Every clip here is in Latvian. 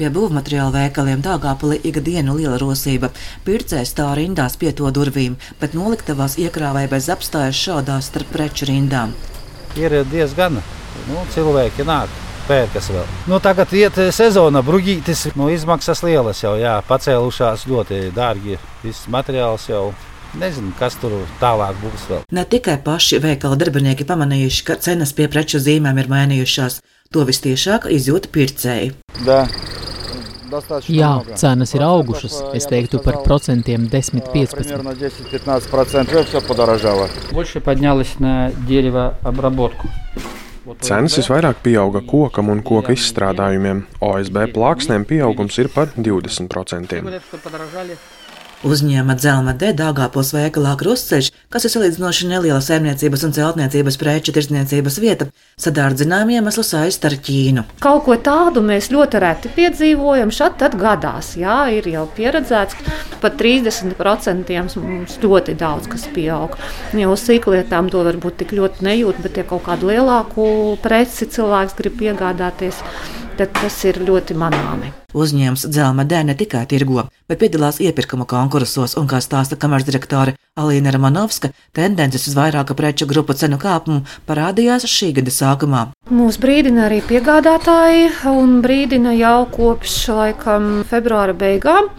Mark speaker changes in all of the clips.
Speaker 1: Pie būvmateriāla veikaliem Dāngāpulī ikdienu liela rosība. Pircējs tā rindās pie to durvīm, bet noliktavās iekrāvēja bez apstājas šādās starp preču rindām.
Speaker 2: Ir diezgan nu, cilvēki nāk. Pērkas vēl. Nu, tagad iet sezona, brūģītis. Nu, izmaksas lielas jau, jā, pacēlušās ļoti dārgi. Viss materiāls jau Nezinu, kas tur tālāk būs vēl.
Speaker 1: Ne tikai paši veikala darbinieki pamanījuši, ka cenas pie preču zīmēm ir mainījušās, to vistiešāk izjūta pircēji.
Speaker 3: Da. Jā, cenas ir augušas. Es teiktu par procentiem 10-15%.
Speaker 4: Cenas visvairāk pieauga kokam un koka izstrādājumiem. OSB plāksnēm pieaugums ir par 20%.
Speaker 1: Uzņēma dzelma D Dāngāpos veikalā Krustceļš, kas ir salīdzinoši neliela saimniecības un celtniecības preču tirdzniecības vieta, sadārdzinām iemeslu saist ar Ķīnu.
Speaker 5: Kaut ko tādu mēs ļoti reti piedzīvojam, šad tad gadās, jā, ir jau pieredzēts, pat 30% mums ļoti daudz kas pieaug. Jau sīklietām to varbūt tik ļoti nejūt, bet ja kaut kādu lielāku preci cilvēks grib piegādāties, tad tas ir ļoti manāmi.
Speaker 1: Uzņēmums Dzelma D ne tikai tirgo, bet piedalās iepirkuma konkursos, un, kā stāsta kameras direktore Alīna Ramanovska, tendences uz vairāku preču grupu cenu kāpumu parādījās šī gada sākumā.
Speaker 5: Mūs brīdina arī piegādātāji, un brīdina jau kopš laikam februāra beigām.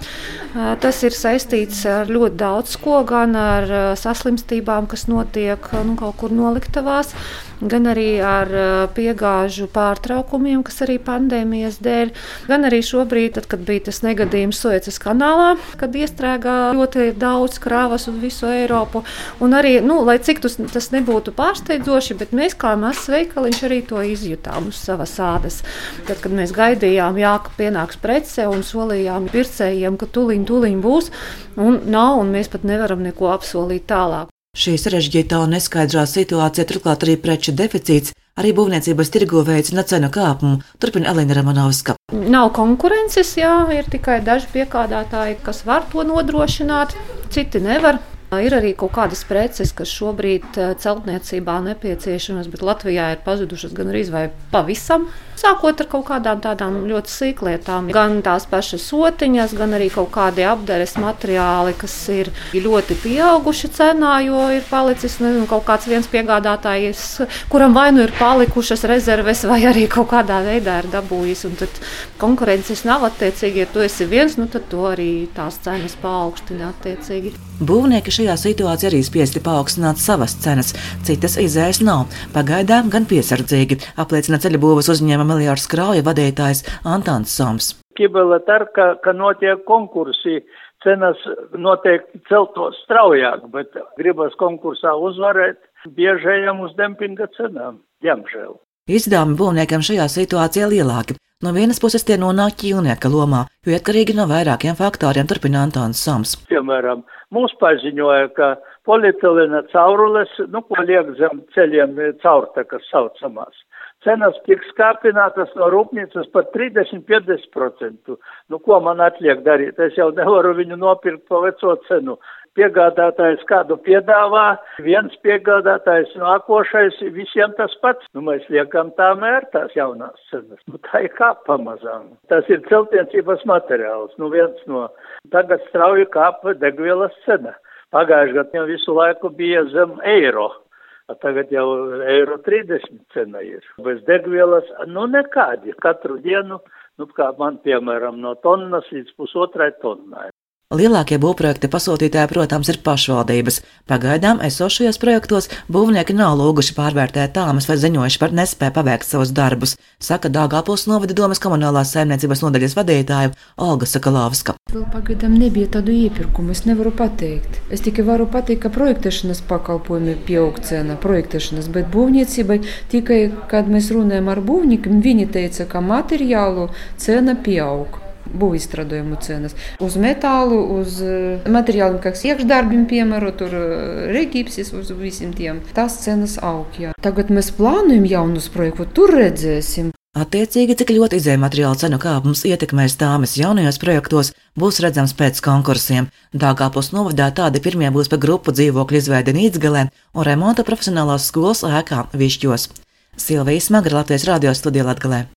Speaker 5: Tas ir saistīts ar ļoti daudz ko, gan ar saslimstībām, kas notiek nu, kaut kur noliktavās, gan arī ar piegāžu pārtraukumiem, kas arī pandēmijas dēļ, gan arī šobrīd, tad, kad bija tas negadījums Suecas kanālā, kad iestrēgā ļoti daudz krāvas uz visu Eiropu. Un arī, nu, lai cik tas, tas nebūtu pārsteidzoši, bet mēs kā mazs veikaliņš arī to izjutām uz savas ādas. Tad, kad mēs gaidījām, jā, ka pienāks prece un solījām pircējiem, ka tuliņ tūliņ, tūliņ būs, un nav, un mēs pat nevaram neko apsolīt tālāk.
Speaker 1: Šī sarežģītā un neskaidrā situācija, turklāt arī preču deficīts, arī būvniecības tirgo veicina cenu kāpumu, turpina Elīna Ramanovska.
Speaker 5: Nav konkurences, jā, ir tikai daži piegādātāji, kas var to nodrošināt, citi nevar. Ir arī kaut kādas preces, kas šobrīd celtniecībā nepieciešamas, bet Latvijā ir pazudušas gan arī vai pavisam. Sākot ar kaut kādām tādām ļoti sīklietām, gan tās pašas sotiņas, gan arī kaut kādi apdares materiāli, kas ir ļoti pieauguši cenā, jo ir palicis nezinu, kaut kāds viens piegādātājs, kuram vai nu ir palikušas rezerves, vai arī kaut kādā veidā ir dabūjis. Tad konkurences nav attiecīgi, ja tu esi viens, nu tad to arī tās cenas paaugstina attiecīgi.
Speaker 1: Būvnieki šajā situācijā arī spiesti paaugstināt savas cenas. Citas izējas nav. Pagaidām gan piesardzīgi, apliecina ceļu būvas uzņēmuma miljārdu skrauja vadītājs Antons Soms.
Speaker 6: Kibele tar, ka, notiek konkursi, cenas noteikti celtos straujāk, bet gribas konkursā uzvarēt, biežajam uz dempinga cenām, diemžēl.
Speaker 1: Izdevumi būvniekiem šajā situācijā lielāki. No vienas puses tie nonāk ķīlnieka lomā, jo atkarīgi no vairākiem faktoriem turpina Antons Soms.
Speaker 6: Piemēram, Mums paziņoja, ka polietilena caurules, nu, ko liek zem ceļiem caurtakas saucamās, cenas tiks kāpinātas no rūpnīcas par 30-50%. Nu, ko man atliek darīt? Es jau nevaru viņu nopirkt pa veco cenu. Piegādātājs kādu piedāvā, viens piegādātājs nākošais, visiem tas pats. Nu, mēs liekam tā mērtās jaunās cenas. Nu, tā ir kā pamazām. Tas ir celtniecības materiāls. Nu, viens no Tagad strauji kāpa degvielas cena. Pagājušajā gadā jau visu laiku bija zem eiro. Tagad jau eiro 30 cena ir. Bez degvielas, nu nekādi. Katru dienu, nu kā man piemēram no tonnas līdz pusotrai tonnai.
Speaker 1: Lielākie būvprojekta pasūtītāji, protams, ir pašvaldības. Pagaidām esošajos projektos būvnieki nav lūguši pārvērtēt tāmas vai ziņojuši par nespēju paveikt savus darbus, saka Dāngāpils novada domas komunālās saimniecības nodaļas vadītāja Olga Sakalovska.
Speaker 7: Vēl pagaidām nebija tādu iepirkumu, es nevaru pateikt. Es tikai varu pateikt, ka projektēšanas pakalpojumi pieaug cena, projektēšanas, bet būvniecībai tikai, kad mēs runājam ar būvniekiem, viņi teica, ka materiālu cena pieaug būvīstrādājumu cenas. Uz metālu, uz materiāliem, kas iekšdarbiem, piemēram, tur regipsis, uz visiem tiem. Tas cenas aug. Jā. Tagad mēs plānojam jaunus projektus, tur redzēsim.
Speaker 1: Attiecīgi, cik ļoti izējuma materiāla cenu kāpums ietekmēs tāmas jaunajos projektos, būs redzams pēc konkursiem. Dāngāpos novadā tādi pirmie būs pa grupu dzīvokļu izveidi Nīdzgalē un remonta profesionālās skolas ēkā Višķos. Silvijas Smagra Latvijas radio studijā Latgalē.